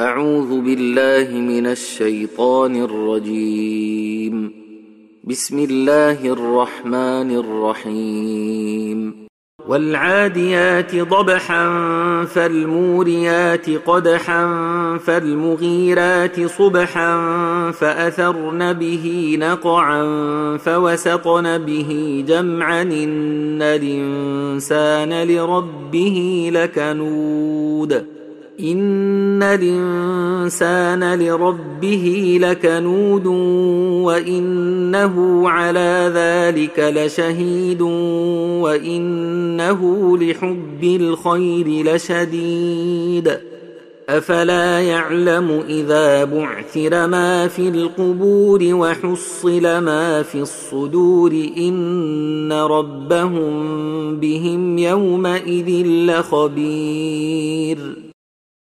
أعوذ بالله من الشيطان الرجيم. بسم الله الرحمن الرحيم. والعاديات ضبحا فالموريات قدحا فالمغيرات صبحا فأثرن به نقعا فوسطن به جمعا إن الإنسان لربه لكنود. ان الانسان لربه لكنود وانه على ذلك لشهيد وانه لحب الخير لشديد افلا يعلم اذا بعثر ما في القبور وحصل ما في الصدور ان ربهم بهم يومئذ لخبير